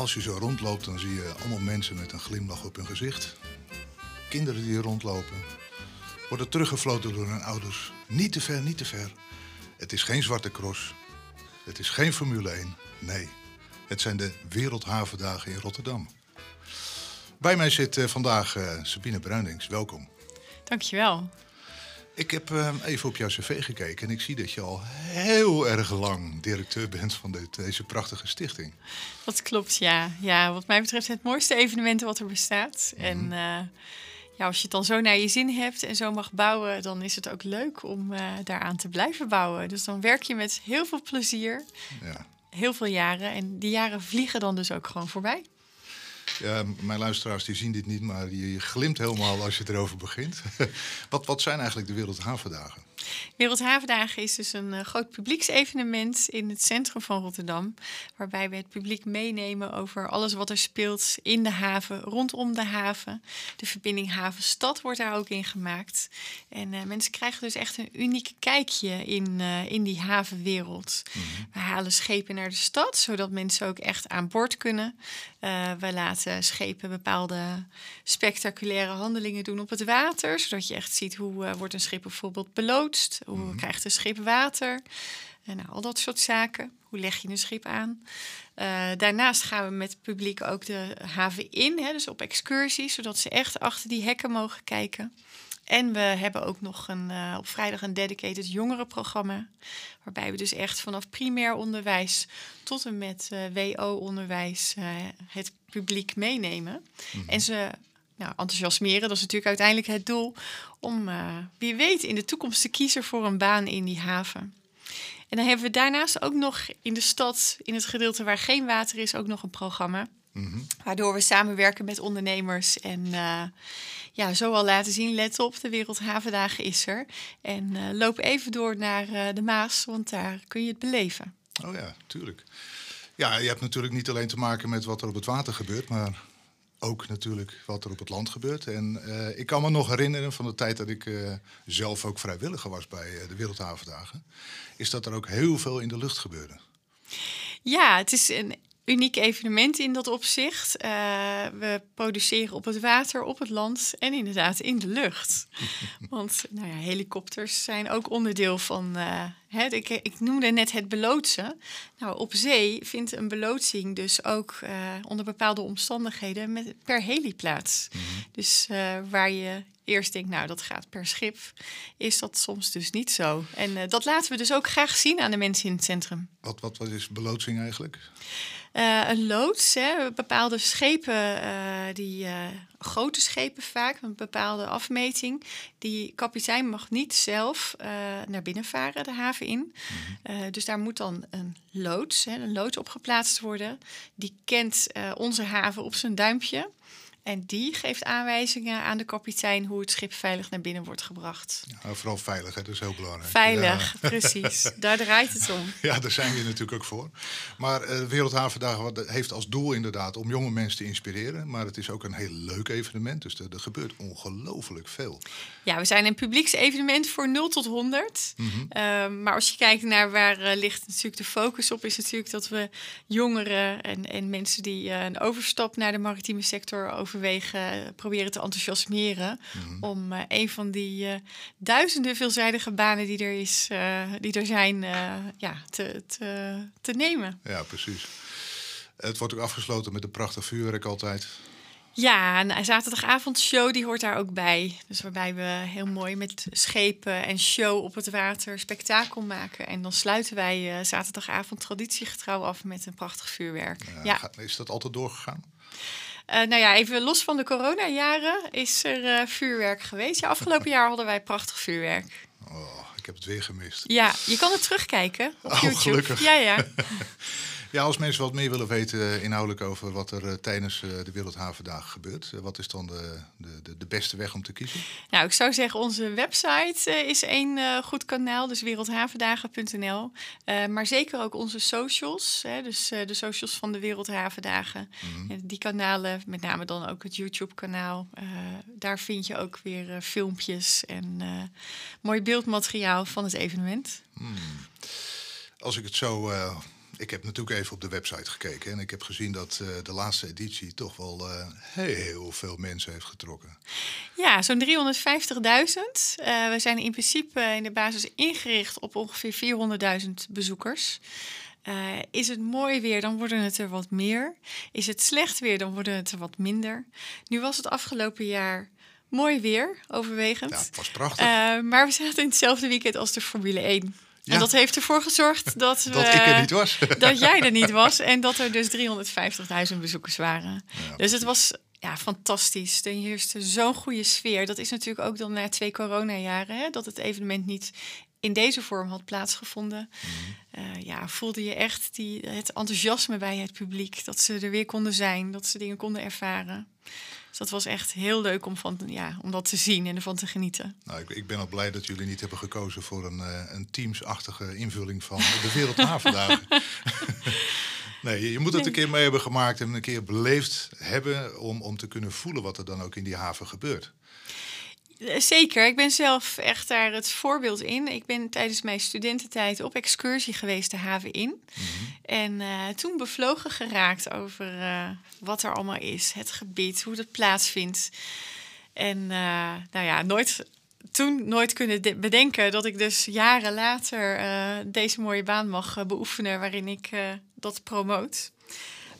Als je zo rondloopt, dan zie je allemaal mensen met een glimlach op hun gezicht. Kinderen die rondlopen. Worden teruggefloten door hun ouders. Niet te ver, niet te ver. Het is geen zwarte cross. Het is geen Formule 1. Nee, het zijn de Wereldhavendagen in Rotterdam. Bij mij zit eh, vandaag eh, Sabine Bruinings. Welkom. Dankjewel. Ik heb eh, even op jouw cv gekeken en ik zie dat je al heel erg lang directeur bent van dit, deze prachtige stichting. Dat klopt, ja. Ja, wat mij betreft het mooiste evenement wat er bestaat. En eh, ja, als je het dan zo naar je zin hebt en zo mag bouwen, dan is het ook leuk om eh, daaraan te blijven bouwen. Dus dan werk je met heel veel plezier, Ja. heel veel jaren. En die jaren vliegen dan dus ook gewoon voorbij. Mijn luisteraars die zien dit niet, maar je, je glimt helemaal als je erover begint. wat, wat zijn eigenlijk de Wereldhavendagen? Wereldhavendagen is dus een eh, groot publieksevenement in het centrum van Rotterdam. Waarbij we het publiek meenemen over alles wat er speelt in de haven, rondom de haven. De verbinding haven-stad wordt daar ook in gemaakt. En eh, mensen krijgen dus echt een uniek kijkje in, eh, in die havenwereld. We halen schepen naar de stad, zodat mensen ook echt aan boord kunnen. We laten schepen bepaalde spectaculaire handelingen doen op het water. Zodat je echt ziet hoe wordt een schip bijvoorbeeld Hoe krijgt een schip water. En nou, al dat soort zaken. Hoe leg je een schip aan? Eh, daarnaast gaan we met het publiek ook de haven in. Hè, dus op excursies, zodat ze echt achter die hekken mogen kijken. En we hebben ook nog een, eh, op vrijdag een dedicated jongerenprogramma. Waarbij we dus echt vanaf primair onderwijs tot en met eh, WO-onderwijs het publiek meenemen. En ze nou, enthousiasmeren. Dat is natuurlijk uiteindelijk het doel om eh, wie weet in de toekomst te kiezen voor een baan in die haven. En dan hebben we daarnaast ook nog in de stad, in het gedeelte waar geen water is, ook nog een programma. Waardoor we samenwerken met ondernemers en eh, ja, zo al laten zien, let op, de Wereldhavendagen is er. En eh, loop even door naar de Maas, want daar kun je het beleven. Oh ja, tuurlijk. Ja, je hebt natuurlijk niet alleen te maken met wat er op het water gebeurt, maar ook natuurlijk wat er op het land gebeurt. En eh, ik kan me nog herinneren van de tijd dat ik eh, zelf ook vrijwilliger was bij eh, de Wereldhavendagen, is dat er ook heel veel in de lucht gebeurde. Ja, het is een uniek evenement in dat opzicht. Eh, we produceren op het water, op het land en inderdaad in de lucht. Want nou ja, helikopters zijn ook onderdeel van. eh, het, ik, ik noemde net het beloodsen. Nou, op zee vindt een beloodsing dus ook eh, onder bepaalde omstandigheden met, per heli plaats. Dus eh, waar je eerst denkt, nou dat gaat per schip, is dat soms dus niet zo. En eh, dat laten we dus ook graag zien aan de mensen in het centrum. Wat, wat, wat is beloodsing eigenlijk? Eh, een loods, hè, bepaalde schepen, eh, die, eh, grote schepen vaak, een bepaalde afmeting. Die kapitein mag niet zelf naar binnen varen, de haven in. Eh, dus daar moet dan een loods, hè, een loods op geplaatst worden. Die kent onze haven op zijn duimpje. En die geeft aanwijzingen aan de kapitein hoe het schip veilig naar binnen wordt gebracht. Nou, vooral veilig, hè? dat is heel belangrijk. Veilig, precies. Daar draait het om. Ja, daar zijn we natuurlijk ook voor. Maar eh Wereldhavendagen heeft als doel inderdaad om jonge mensen te inspireren. Maar het is ook een heel leuk evenement, dus er, er gebeurt ongelooflijk veel. Ja, we zijn een publieksevenement voor 0 tot 100. Ehm, maar als je kijkt naar waar eh, ligt natuurlijk de focus op, is natuurlijk dat we jongeren en, en mensen die eh, een overstap naar de maritieme sector overwegen, eh, proberen te enthousiasmeren. Om eh, een van die eh, duizenden veelzijdige banen die er, is, eh, die er zijn, ja, te, te, te nemen. Ja, precies. Het wordt ook afgesloten met een prachtig vuurwerk altijd. Ja, een zaterdagavondshow die hoort daar ook bij. Dus waarbij we heel mooi met schepen en show op het water spektakel maken. En dan sluiten wij zaterdagavond traditiegetrouw af met een prachtig vuurwerk. Ja, Is dat altijd doorgegaan? Eh, nou ja, even los van de coronajaren is er eh, vuurwerk geweest. Ja, afgelopen jaar hadden wij prachtig vuurwerk. Oh, ik heb het weer gemist. Ja, je kan het terugkijken op Oh, YouTube. gelukkig. Ja, ja. Ja, als mensen wat meer willen weten eh, inhoudelijk over wat er eh, tijdens eh, de Wereldhavendagen gebeurt, wat is dan de, de, de, beste weg om te kiezen? Nou, ik zou zeggen, onze website is één goed kanaal, dus wereldhavendagen.nl. Maar zeker ook onze socials, hè, dus de socials van de Wereldhavendagen. En die kanalen, met name dan ook het YouTube-kanaal, daar vind je ook weer filmpjes en mooi beeldmateriaal van het evenement. Als ik het zo ik heb natuurlijk even op de website gekeken en ik heb gezien dat uh, de laatste editie toch wel uh, heel veel mensen heeft getrokken. Ja, zo'n 350.000. we zijn in principe in de basis ingericht op ongeveer 400.000 bezoekers. Uh, is het mooi weer, dan worden het er wat meer. Is het slecht weer, dan worden het er wat minder. Nu was het afgelopen jaar mooi weer, overwegend. Ja, het was prachtig. Uh, maar we zaten in hetzelfde weekend als de Formule 1. Ja. En dat heeft ervoor gezorgd dat, we, dat ik er niet was. dat jij er niet was en dat er dus 350.000 bezoekers waren. Ja, dus het was ja, fantastisch. Er heerste zo'n goede sfeer. Dat is natuurlijk ook dan na twee coronajaren, hè, dat het evenement niet in deze vorm had plaatsgevonden, mm. uh, ja, voelde je echt die, het enthousiasme bij het publiek. Dat ze er weer konden zijn, dat ze dingen konden ervaren. Dus dat was echt heel leuk om, van, ja, om dat te zien en ervan te genieten. Nou, ik, ik ben ook blij dat jullie niet hebben gekozen voor een, uh, een teamsachtige invulling van de Wereldhavendagen. nee, je moet het een keer mee hebben gemaakt en een keer beleefd hebben om, om te kunnen voelen wat er dan ook in die haven gebeurt. Eh, zeker, ik ben zelf echt daar het voorbeeld in. Ik ben tijdens mijn studententijd op excursie geweest de haven in. Mhm. En uh, toen bevlogen geraakt over uh, wat er allemaal is, het gebied, hoe het plaatsvindt. En nou ja, nooit, toen nooit kunnen bedenken dat ik dus jaren later deze mooie baan mag beoefenen waarin ik dat promoot.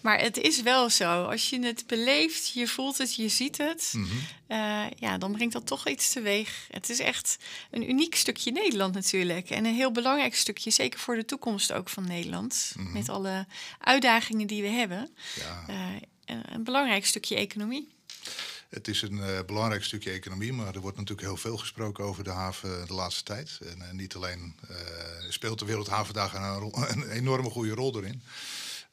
Maar het is wel zo. Als je het beleeft, je voelt het, je ziet het. Mhm. Eh, ja, dan brengt dat toch iets teweeg. Het is echt een uniek stukje Nederland natuurlijk. En een heel belangrijk stukje, zeker voor de toekomst ook van Nederland. Mhm. Met alle uitdagingen die we hebben. Ja. Uh, een belangrijk stukje economie. Het is een uh, belangrijk stukje economie, maar er wordt natuurlijk heel veel gesproken over de haven de laatste tijd. En niet alleen speelt de Wereldhavendag een, een enorme goede rol erin.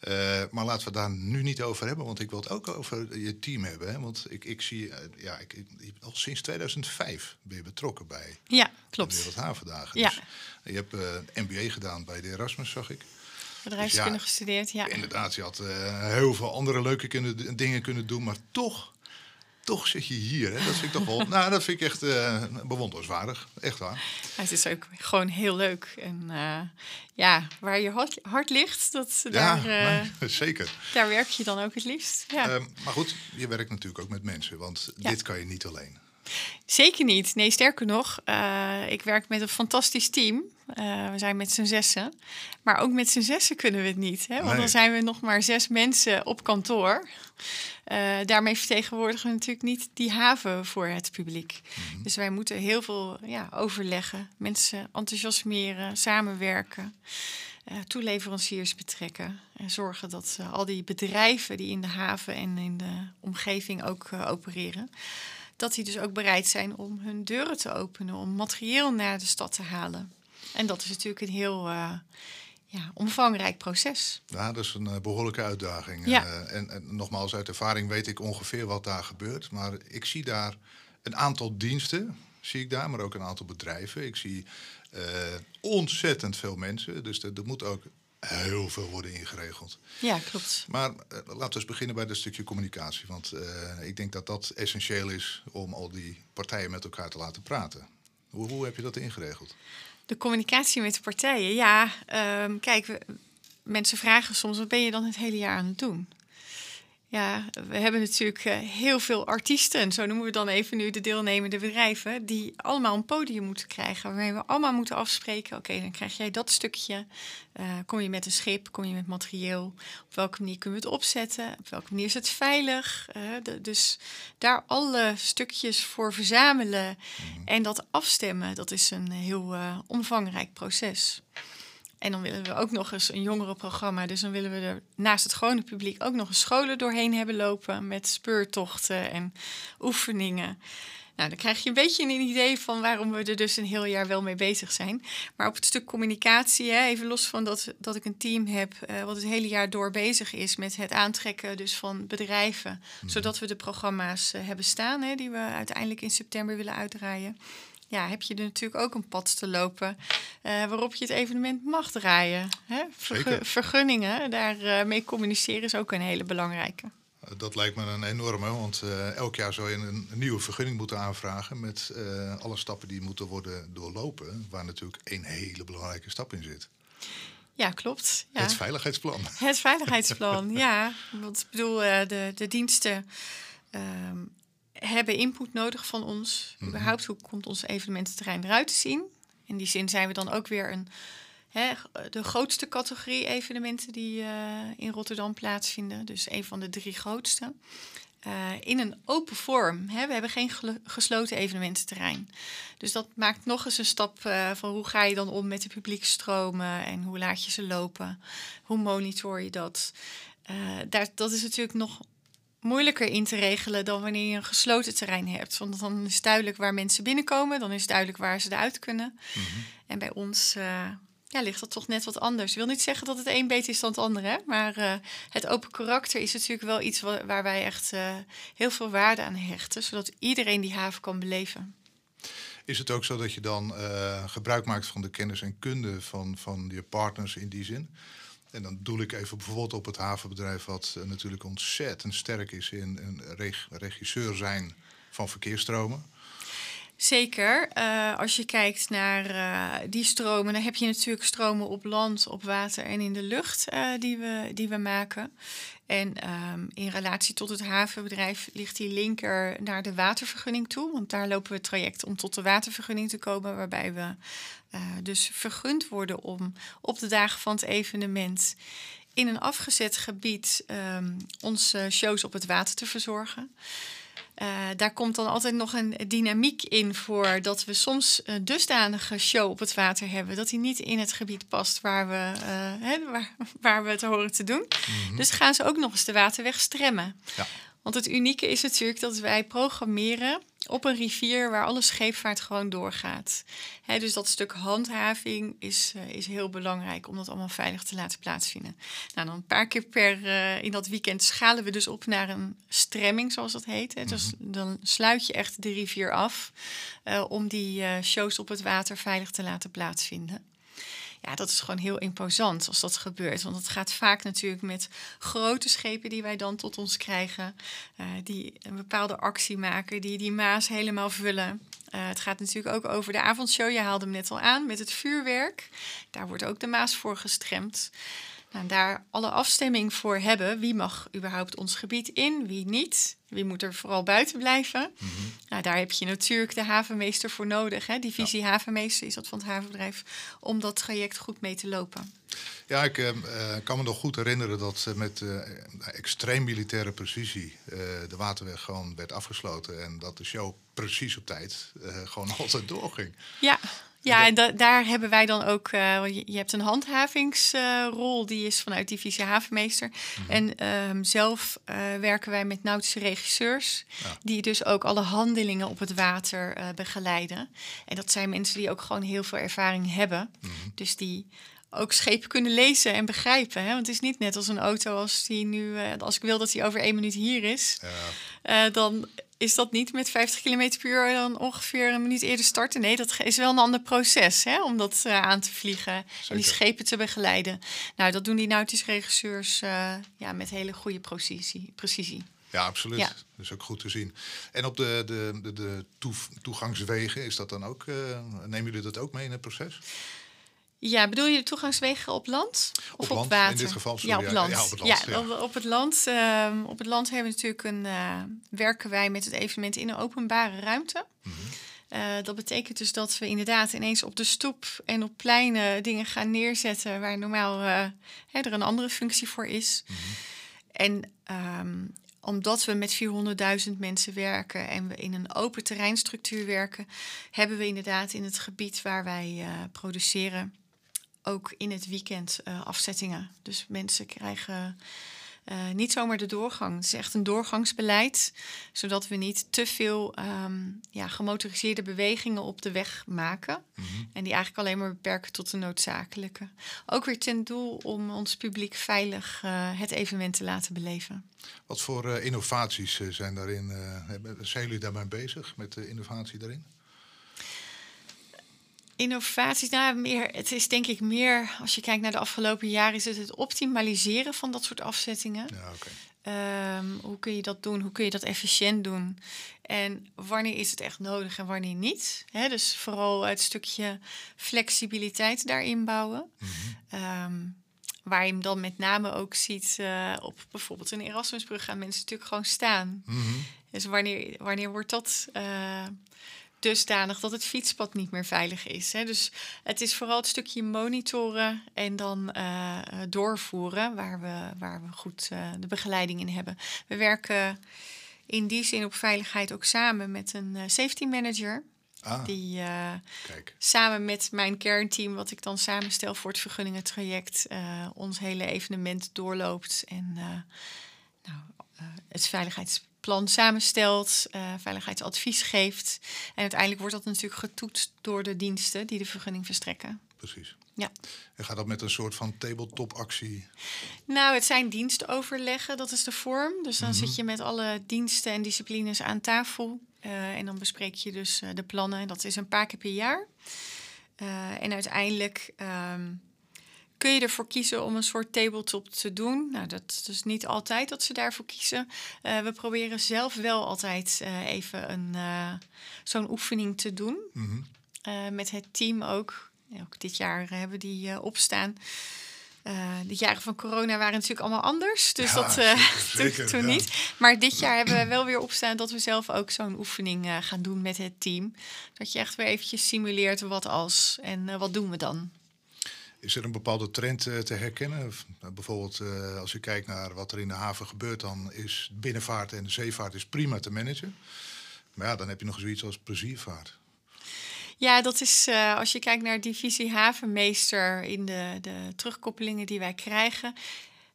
Uh, maar laten we daar nu niet over hebben, want ik wil het ook over je team hebben. Hè? Want ik, ik zie, uh, ja, ik, ik, al sinds 2005 ben je betrokken bij ja, klopt. de Wereldhavendagen. Ja. Dus je hebt uh, eh, MBA gedaan bij de Erasmus, zag ik. Bedrijfskunde dus ja, gestudeerd, ja. Inderdaad, je had heel veel andere leuke kunnen, dingen kunnen doen, maar toch toch zit je hier. Hè? Dat vind ik toch wel. nou, dat vind ik echt uh, bewonderenswaardig. Echt waar. het is ook gewoon heel leuk. En uh, ja, waar je hart, hart ligt, dat, ja, daar, uh, zeker. daar werk je dan ook het liefst. Ja. Um, maar goed, je werkt natuurlijk ook met mensen, want ja. dit kan je niet alleen. Zeker niet. Nee, sterker nog, uh, ik werk met een fantastisch team. Uh, we zijn met z'n zessen. Maar ook met z'n zessen kunnen we het niet. Hè? Want nee. dan zijn we nog maar zes mensen op kantoor. Uh, daarmee vertegenwoordigen we natuurlijk niet die haven voor het publiek. Mm-hmm. Dus wij moeten heel veel ja, overleggen, mensen enthousiasmeren, samenwerken. Uh, toeleveranciers betrekken. En zorgen dat uh, al die bedrijven die in de haven en in de omgeving ook opereren, dat die dus ook bereid zijn om hun deuren te openen, om materieel naar de stad te halen. En dat is natuurlijk een heel uh, ja, omvangrijk proces. Ja, dat is een uh, behoorlijke uitdaging. Ja. Uh, en, en, nogmaals, uit ervaring weet ik ongeveer wat daar gebeurt. Maar ik zie daar een aantal diensten, zie ik daar, maar ook een aantal bedrijven. Ik zie ontzettend veel mensen. Dus er, er moet ook heel veel worden ingeregeld. Ja, klopt. Maar uh, laten we eens beginnen bij het stukje communicatie. Want uh, ik denk dat dat essentieel is om al die partijen met elkaar te laten praten. Hoe, hoe heb je dat ingeregeld? De communicatie met de partijen, ja. Um, kijk, we, mensen vragen soms: wat ben je dan het hele jaar aan het doen? Ja, we hebben natuurlijk uh, heel veel artiesten, zo noemen we dan even nu de deelnemende bedrijven, die allemaal een podium moeten krijgen. Waarmee we allemaal moeten afspreken: oké, okay, dan krijg jij dat stukje. Uh, kom je met een schip, kom je met materieel? Op welke manier kunnen we het opzetten? Op welke manier is het veilig? Uh, de, dus daar alle stukjes voor verzamelen mm. en dat afstemmen, dat is een heel omvangrijk proces. En dan willen we ook nog eens een jongerenprogramma. Dus dan willen we er naast het gewone publiek ook nog eens scholen doorheen hebben lopen. Met speurtochten en oefeningen. Nou, dan krijg je een beetje een idee van waarom we er dus een heel jaar wel mee bezig zijn. Maar op het stuk communicatie, hè, even los van dat, dat ik een team heb uh, wat het hele jaar door bezig is met het aantrekken dus van bedrijven. Mhm. Zodat we de programma's uh, hebben staan hè, die we uiteindelijk in september willen uitdraaien ja, heb je er natuurlijk ook een pad te lopen uh, waarop je het evenement mag draaien. Hè? vergunningen, daarmee uh, communiceren is ook een hele belangrijke. Eh, dat lijkt me een enorme, want uh, elk jaar zou je een, een, nieuwe vergunning moeten aanvragen met alle stappen die moeten worden doorlopen, waar natuurlijk één hele belangrijke stap in zit. Ja, klopt. Ja. Het veiligheidsplan. Het veiligheidsplan, ja. Want ik bedoel, eh, de, de diensten ehm, hebben input nodig van ons. Mhm. Überhaupt, hoe komt ons evenemententerrein eruit te zien? In die zin zijn we dan ook weer een, hè, de grootste categorie evenementen die eh, in Rotterdam plaatsvinden. Dus een van de drie grootste. Eh, in een open vorm. Hè? We hebben geen gesloten evenemententerrein. Dus dat maakt nog eens een stap eh, van hoe ga je dan om met de publiekstromen en hoe laat je ze lopen? Hoe monitor je dat? Daar, dat is natuurlijk nog moeilijker in te regelen dan wanneer je een gesloten terrein hebt. Want dan is duidelijk waar mensen binnenkomen, dan is duidelijk waar ze eruit kunnen. En bij ons eh, ja, ligt dat toch net wat anders. Ik wil niet zeggen dat het een beter is dan het andere, hè? maar eh, het open karakter is natuurlijk wel iets wa- waar wij echt eh, heel veel waarde aan hechten, zodat iedereen die haven kan beleven. Is het ook zo dat je dan gebruik maakt van de kennis en kunde van, van je partners in die zin? En dan doel ik even bijvoorbeeld op het havenbedrijf, wat eh, natuurlijk ontzettend sterk is in een reg- regisseur zijn van verkeersstromen. Zeker. Eh, als je kijkt naar eh, die stromen, dan heb je natuurlijk stromen op land, op water en in de lucht eh, die, we, die we maken. En ehm, in relatie tot het havenbedrijf ligt die linker naar de watervergunning toe. Want daar lopen we het traject om tot de watervergunning te komen, waarbij we dus vergund worden om op de dagen van het evenement in een afgezet gebied ehm, onze shows op het water te verzorgen. Eh, daar komt dan altijd nog een dynamiek in voor dat we soms een dusdanige show op het water hebben dat die niet in het gebied past waar we, eh, waar, waar we het horen te doen. Dus gaan ze ook nog eens de waterweg stremmen. Ja. Want het unieke is natuurlijk dat wij programmeren op een rivier waar alle scheepvaart gewoon doorgaat. Dus dat stuk handhaving is, eh, is heel belangrijk om dat allemaal veilig te laten plaatsvinden. Nou, dan een paar keer per eh, in dat weekend schalen we dus op naar een stremming, zoals dat heet. Dus dan sluit je echt de rivier af eh, om die shows op het water veilig te laten plaatsvinden. Ja, dat is gewoon heel imposant als dat gebeurt. Want het gaat vaak natuurlijk met grote schepen die wij dan tot ons krijgen. eh, die een bepaalde actie maken, die die Maas helemaal vullen. Eh, het gaat natuurlijk ook over de avondshow. Je haalde hem net al aan met het vuurwerk. Daar wordt ook de Maas voor gestremd. Nou, daar alle afstemming voor hebben. Wie mag überhaupt ons gebied in, wie niet? Wie moet er vooral buiten blijven? Nou, daar heb je natuurlijk de havenmeester voor nodig. Hè? Divisie havenmeester is dat van het havenbedrijf. Om dat traject goed mee te lopen. Ja, ik eh, eh, kan me nog goed herinneren dat eh, met eh, extreem militaire precisie de waterweg gewoon werd afgesloten. En dat de show precies op tijd gewoon altijd doorging. Ja, ja en da- daar hebben wij dan ook. eh, je, je hebt een handhavingsrol, die is vanuit divisie havenmeester. En ehm, zelf eh, werken wij met nautische regisseurs, Ja. die dus ook alle handelingen op het water eh, begeleiden. En dat zijn mensen die ook gewoon heel veel ervaring hebben. Dus die ook schepen kunnen lezen en begrijpen. Hè? Want het is niet net als een auto als die nu, als ik wil dat hij over één minuut hier is. Ja, dan is dat niet met 50 km per uur dan ongeveer een minuut eerder starten. Nee, dat is wel een ander proces hè, om dat eh, aan te vliegen en die schepen te begeleiden. Nou, dat doen die nautische regisseurs eh, ja, met hele goede precisie. precisie. ja absoluut. Ja. Dat is ook goed te zien. En op de, de, de, de toe- toegangswegen, is dat dan ook, eh, nemen jullie dat ook mee in het proces? Ja, bedoel je de toegangswegen op land of Op op, land, water? in dit geval, ja, op land. ja, op het land, ja. op, op het land. ehm, op het land hebben we natuurlijk een, eh, werken wij met het evenement in een openbare ruimte. Mhm. Eh, dat betekent dus dat we inderdaad ineens op de stoep en op pleinen dingen gaan neerzetten waar normaal eh, hè, er een andere functie voor is. Mhm. En ehm, omdat we met 400.000 mensen werken en we in een open terreinstructuur werken, hebben we inderdaad in het gebied waar wij produceren ook in het weekend eh, afzettingen. Dus mensen krijgen eh, niet zomaar de doorgang. Het is echt een doorgangsbeleid, zodat we niet te veel ehm, ja, gemotoriseerde bewegingen op de weg maken. En die eigenlijk alleen maar beperken tot de noodzakelijke. Ook weer ten doel om ons publiek veilig eh, het evenement te laten beleven. Wat voor innovaties zijn daarin? zijn jullie daarmee bezig met de innovatie daarin? Innovaties, nou meer, het is denk ik meer, als je kijkt naar de afgelopen jaren, is het het optimaliseren van dat soort afzettingen. Ja. Ehm, hoe kun je dat doen? Hoe kun je dat efficiënt doen? En wanneer is het echt nodig en wanneer niet? Dus vooral het stukje flexibiliteit daarin bouwen. Mhm. Ehm, waar je hem dan met name ook ziet eh, op bijvoorbeeld een Erasmusbrug gaan mensen natuurlijk gewoon staan. Mhm. Dus wanneer, wanneer wordt dat eh, dusdanig dat het fietspad niet meer veilig is? Hè? Dus het is vooral het stukje monitoren en dan eh, doorvoeren waar we, waar we goed eh, de begeleiding in hebben. We werken in die zin op veiligheid ook samen met een eh, safety manager. Ah, Die kijk. samen met mijn kernteam, wat ik dan samenstel voor het vergunningentraject, ons hele evenement doorloopt en nou, het veiligheidsplan samenstelt, eh, veiligheidsadvies geeft. En uiteindelijk wordt dat natuurlijk getoetst door de diensten die de vergunning verstrekken. Precies. Ja. En gaat dat met een soort van tabletop-actie? Nou, het zijn dienstoverleggen, dat is de vorm. Dus dan zit je met alle diensten en disciplines aan tafel. eh, en dan bespreek je dus eh, de plannen. Dat is een paar keer per jaar. En uiteindelijk ehm, kun je ervoor kiezen om een soort tabletop te doen. Nou, dat is niet altijd dat ze daarvoor kiezen. Eh, we proberen zelf wel altijd eh, even een, eh, zo'n oefening te doen. Mhm. Met het team ook. Ook dit jaar hebben die opstaan. De jaren van corona waren natuurlijk allemaal anders. Dus Ja, dat zeker, toen, ja. niet. Maar dit jaar hebben we wel weer opstaan dat we zelf ook zo'n oefening gaan doen met het team. Dat je echt weer eventjes simuleert wat als en wat doen we dan. Is er een bepaalde trend eh, te herkennen? Nou, bijvoorbeeld eh, als je kijkt naar wat er in de haven gebeurt, dan is binnenvaart en de zeevaart is prima te managen. Maar ja, dan heb je nog zoiets als pleziervaart. Ja, dat is eh, als je kijkt naar divisie havenmeester in de, de terugkoppelingen die wij krijgen.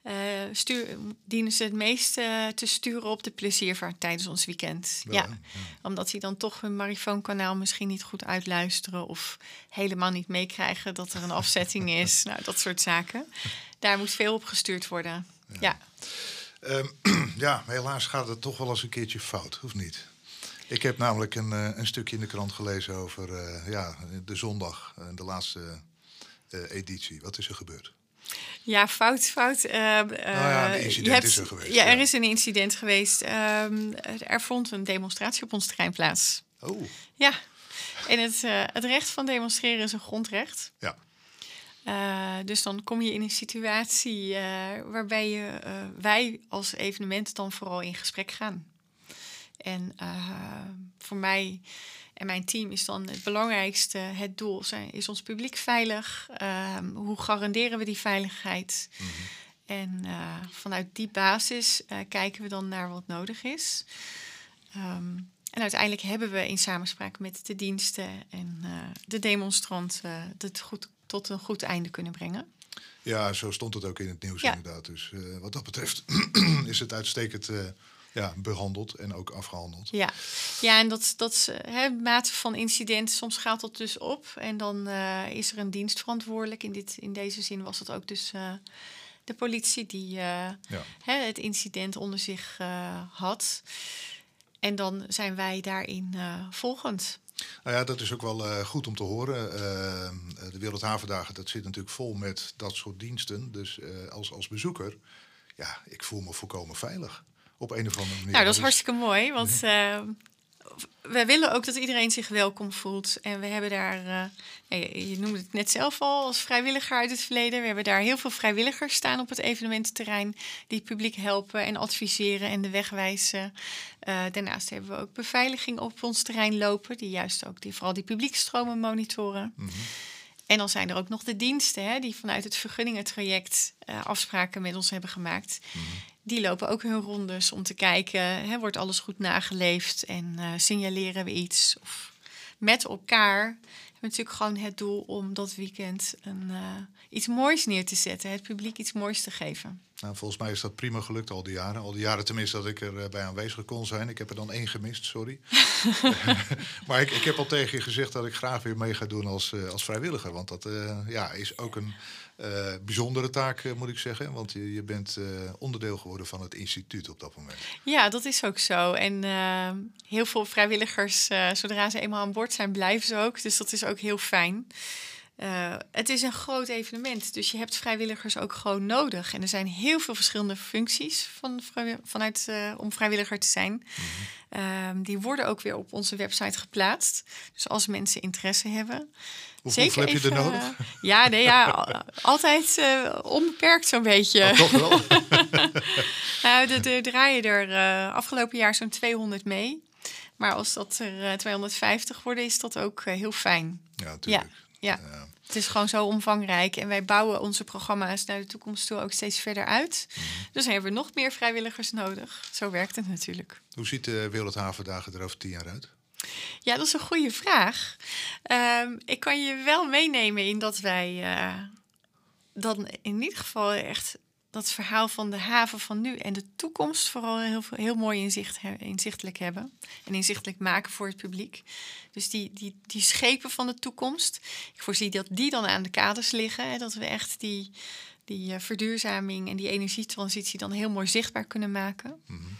Eh, stuur, dienen ze het meest eh, te sturen op de pleziervaart tijdens ons weekend. Ja, omdat die dan toch hun marifoonkanaal misschien niet goed uitluisteren of helemaal niet meekrijgen dat er een afzetting is. Nou, dat soort zaken. Daar moet veel op gestuurd worden. Ja. Ehm, ja, helaas gaat het toch wel eens een keertje fout, of niet? Ik heb namelijk een, eh, een stukje in de krant gelezen over ja, de zondag, de laatste editie. Wat is er gebeurd? Ja, fout, fout. eh, ja, een eh, incident hebt- is er geweest, Ja, er is een incident geweest. Ehm, er vond een demonstratie op ons terrein plaats. Oh, Ja, en het, eh, het recht van demonstreren is een grondrecht. ja. Eh, dus dan kom je in een situatie waarbij je, wij als evenement dan vooral in gesprek gaan. En voor mij en mijn team is dan het belangrijkste, het doel, zijn, is ons publiek veilig? Ehm, hoe garanderen we die veiligheid? En eh, vanuit die basis eh, kijken we dan naar wat nodig is. Ehm, en uiteindelijk hebben we in samenspraak met de diensten en eh, de demonstranten het goed, tot een goed einde kunnen brengen. Ja, zo stond het ook in het nieuws Ja. inderdaad. Dus wat dat betreft is het uitstekend ja, behandeld en ook afgehandeld. Ja, ja en dat, dat is, eh, hè, mate van incident, soms gaat dat dus op. En dan eh, is er een dienst verantwoordelijk. In, dit, in deze zin was het ook dus eh, de politie die Ja. hè, het incident onder zich had. En dan zijn wij daarin volgend. Nou ja, dat is ook wel goed om te horen. De Wereldhavendagen, dat zit natuurlijk vol met dat soort diensten. Dus als, als bezoeker, ja, ik voel me volkomen veilig. Op een of andere manier. Nou, dat is hartstikke mooi, want eh, wij willen ook dat iedereen zich welkom voelt. En we hebben daar, eh, ja, je noemde het net zelf al, als vrijwilliger uit het verleden. We hebben daar heel veel vrijwilligers staan op het evenemententerrein die het publiek helpen en adviseren en de weg wijzen. Eh, daarnaast hebben we ook beveiliging op ons terrein lopen, die juist ook die, vooral die publiekstromen monitoren. Mhm. En dan zijn er ook nog de diensten hè, die vanuit het vergunningentraject afspraken met ons hebben gemaakt. Die lopen ook hun rondes om te kijken, hè, wordt alles goed nageleefd en eh, signaleren we iets. Of met elkaar hebben we natuurlijk gewoon het doel om dat weekend een, eh, iets moois neer te zetten, het publiek iets moois te geven. Nou, volgens mij is dat prima gelukt al die jaren. Al die jaren tenminste dat ik er bij aanwezig kon zijn. Ik heb er dan één gemist, sorry. maar ik, ik heb al tegen je gezegd dat ik graag weer mee ga doen als, als vrijwilliger. Want dat ja, is ook een uh, bijzondere taak, moet ik zeggen. Want je, je bent onderdeel geworden van het instituut op dat moment. Ja, dat is ook zo. En heel veel vrijwilligers, zodra ze eenmaal aan boord zijn, blijven ze ook. Dus dat is ook heel fijn. Uh, het is een groot evenement, dus je hebt vrijwilligers ook gewoon nodig. En er zijn heel veel verschillende functies van, vanuit, uh, om vrijwilliger te zijn. Mm -hmm. die worden ook weer op onze website geplaatst. Dus als mensen interesse hebben. Hoeveel Zeker heb je er nodig? Uh, ja, nee, ja, altijd onbeperkt zo'n beetje. Oh, toch wel? nou, de draaien er afgelopen jaar zo'n 200 mee. Maar als dat er 250 worden, is dat ook heel fijn. Ja, natuurlijk. Ja. Ja. Het is gewoon zo omvangrijk. En wij bouwen onze programma's naar de toekomst toe ook steeds verder uit. Mhm. Dus hebben we nog meer vrijwilligers nodig. Zo werkt het natuurlijk. Hoe ziet de Wereldhavendagen er over tien jaar uit? Ja, dat is een goede vraag. Um, ik kan je wel meenemen in dat wij uh, dan in ieder geval echt dat verhaal van de haven van nu en de toekomst vooral heel, heel mooi inzicht, inzichtelijk hebben. En inzichtelijk maken voor het publiek. Dus die, die, die schepen van de toekomst. Ik voorzie dat die dan aan de kaders liggen. Hè, dat we echt die, die uh, verduurzaming en die energietransitie dan heel mooi zichtbaar kunnen maken. Mm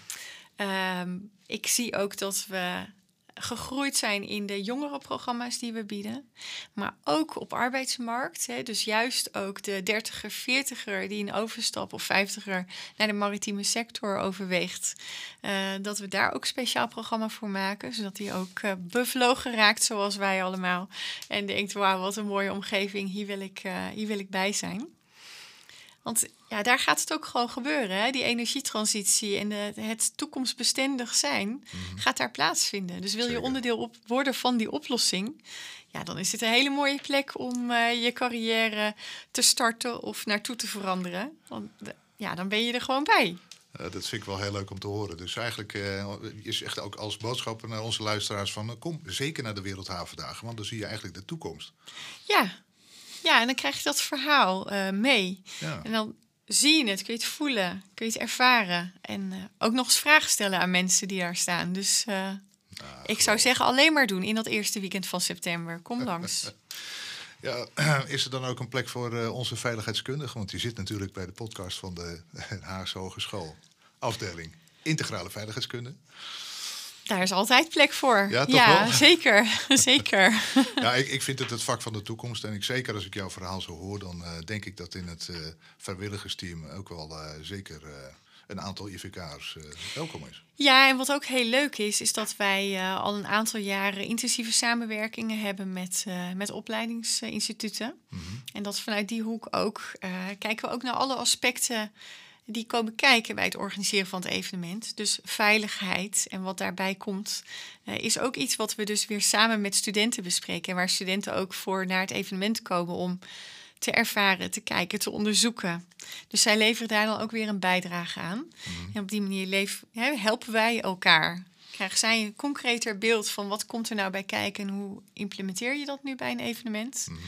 -hmm. ik zie ook dat we gegroeid zijn in de jongerenprogramma's die we bieden. Maar ook op arbeidsmarkt. Hè, dus juist ook de 30er, 40er die een overstap of 50er naar de maritieme sector overweegt. Uh, dat we daar ook speciaal programma voor maken. Zodat die ook uh, bevlogen raakt zoals wij allemaal. En denkt, wauw, wat een mooie omgeving. Hier wil ik, uh, hier wil ik bij zijn. Want ja, daar gaat het ook gewoon gebeuren. Hè? Die energietransitie en de, het toekomstbestendig zijn mhm. gaat daar plaatsvinden. Dus wil je onderdeel op worden van die oplossing, ja, dan is dit een hele mooie plek om uh, je carrière te starten of naartoe te veranderen. Want ja, dan ben je er gewoon bij. Uh, dat vind ik wel heel leuk om te horen. Dus eigenlijk uh, je zegt ook als boodschap naar onze luisteraars van... kom zeker naar de Wereldhavendagen, want dan zie je eigenlijk de toekomst. Ja, ja, en dan krijg je dat verhaal uh, mee. Ja. En dan zie je het, kun je het voelen, kun je het ervaren. En uh, ook nog eens vragen stellen aan mensen die daar staan. Dus uh, ik zou zeggen, alleen maar doen in dat eerste weekend van september. Kom langs. ja, is er dan ook een plek voor onze veiligheidskundigen? Want die zit natuurlijk bij de podcast van de Haagse Hogeschool. Afdeling Integrale Veiligheidskunde. Daar is altijd plek voor. Ja, toch ja wel? zeker. zeker. Ja, ik, ik vind het het vak van de toekomst. En ik, zeker als ik jouw verhaal zo hoor, dan uh, denk ik dat in het uh, vrijwilligersteam ook wel uh, zeker een aantal IVK'ers welkom is. Ja, en wat ook heel leuk is, is dat wij al een aantal jaren intensieve samenwerkingen hebben met, met opleidingsinstituten. Mm -hmm. En dat vanuit die hoek ook kijken we ook naar alle aspecten die komen kijken bij het organiseren van het evenement. Dus veiligheid en wat daarbij komt, uh, is ook iets wat we dus weer samen met studenten bespreken. En waar studenten ook voor naar het evenement komen om te ervaren, te kijken, te onderzoeken. Dus zij leveren daar dan ook weer een bijdrage aan. Mhm. En op die manier leven, helpen wij elkaar. Krijgen zij een concreter beeld van wat komt er nou bij kijken en hoe implementeer je dat nu bij een evenement? Mhm.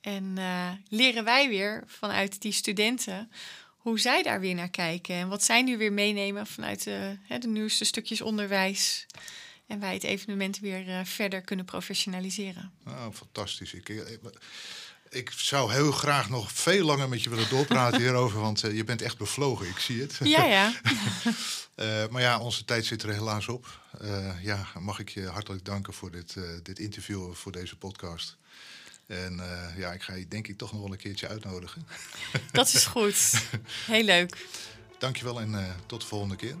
En uh, leren wij weer vanuit die studenten hoe zij daar weer naar kijken. En wat zij nu weer meenemen vanuit de, hè, de nieuwste stukjes onderwijs. En wij het evenement weer uh, verder kunnen professionaliseren. Oh, fantastisch. Ik, ik, ik, zou heel graag nog veel langer met je willen doorpraten hierover, want uh, je bent echt bevlogen, ik zie het. Ja, ja. uh, maar ja, onze tijd zit er helaas op. ja, mag ik je hartelijk danken voor dit, dit interview, voor deze podcast. En uh, ja, ik ga je denk ik toch nog wel een keertje uitnodigen. Dat is goed. Heel leuk. Dankjewel en uh, tot de volgende keer.